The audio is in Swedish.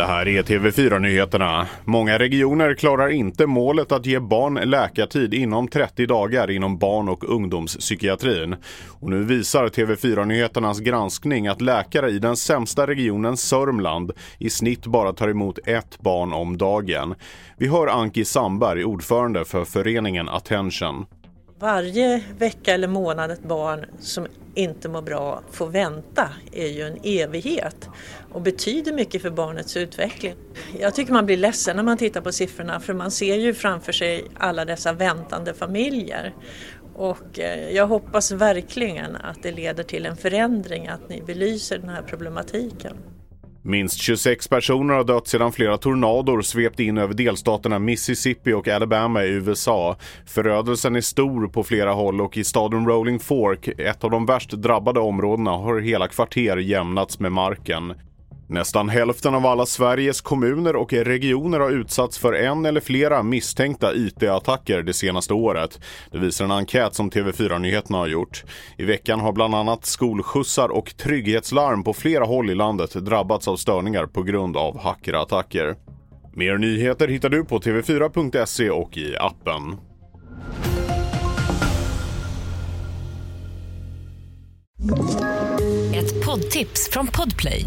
Det här är TV4-nyheterna. Många regioner klarar inte målet att ge barn läkartid inom 30 dagar inom barn och ungdomspsykiatrin. Och nu visar TV4-nyheternas granskning att läkare i den sämsta regionen Sörmland i snitt bara tar emot ett barn om dagen. Vi hör Anki Sandberg, ordförande för föreningen Attention. Varje vecka eller månad ett barn som inte mår bra får vänta är ju en evighet och betyder mycket för barnets utveckling. Jag tycker man blir ledsen när man tittar på siffrorna för man ser ju framför sig alla dessa väntande familjer. Och eh, jag hoppas verkligen att det leder till en förändring, att ni belyser den här problematiken. Minst 26 personer har dött sedan flera tornador svept in över delstaterna Mississippi och Alabama i USA. Förödelsen är stor på flera håll och i staden Rolling Fork, ett av de värst drabbade områdena, har hela kvarter jämnats med marken. Nästan hälften av alla Sveriges kommuner och regioner har utsatts för en eller flera misstänkta IT-attacker det senaste året. Det visar en enkät som TV4 Nyheterna har gjort. I veckan har bland annat skolskjutsar och trygghetslarm på flera håll i landet drabbats av störningar på grund av hackerattacker. Mer nyheter hittar du på tv4.se och i appen. Ett poddtips från Podplay.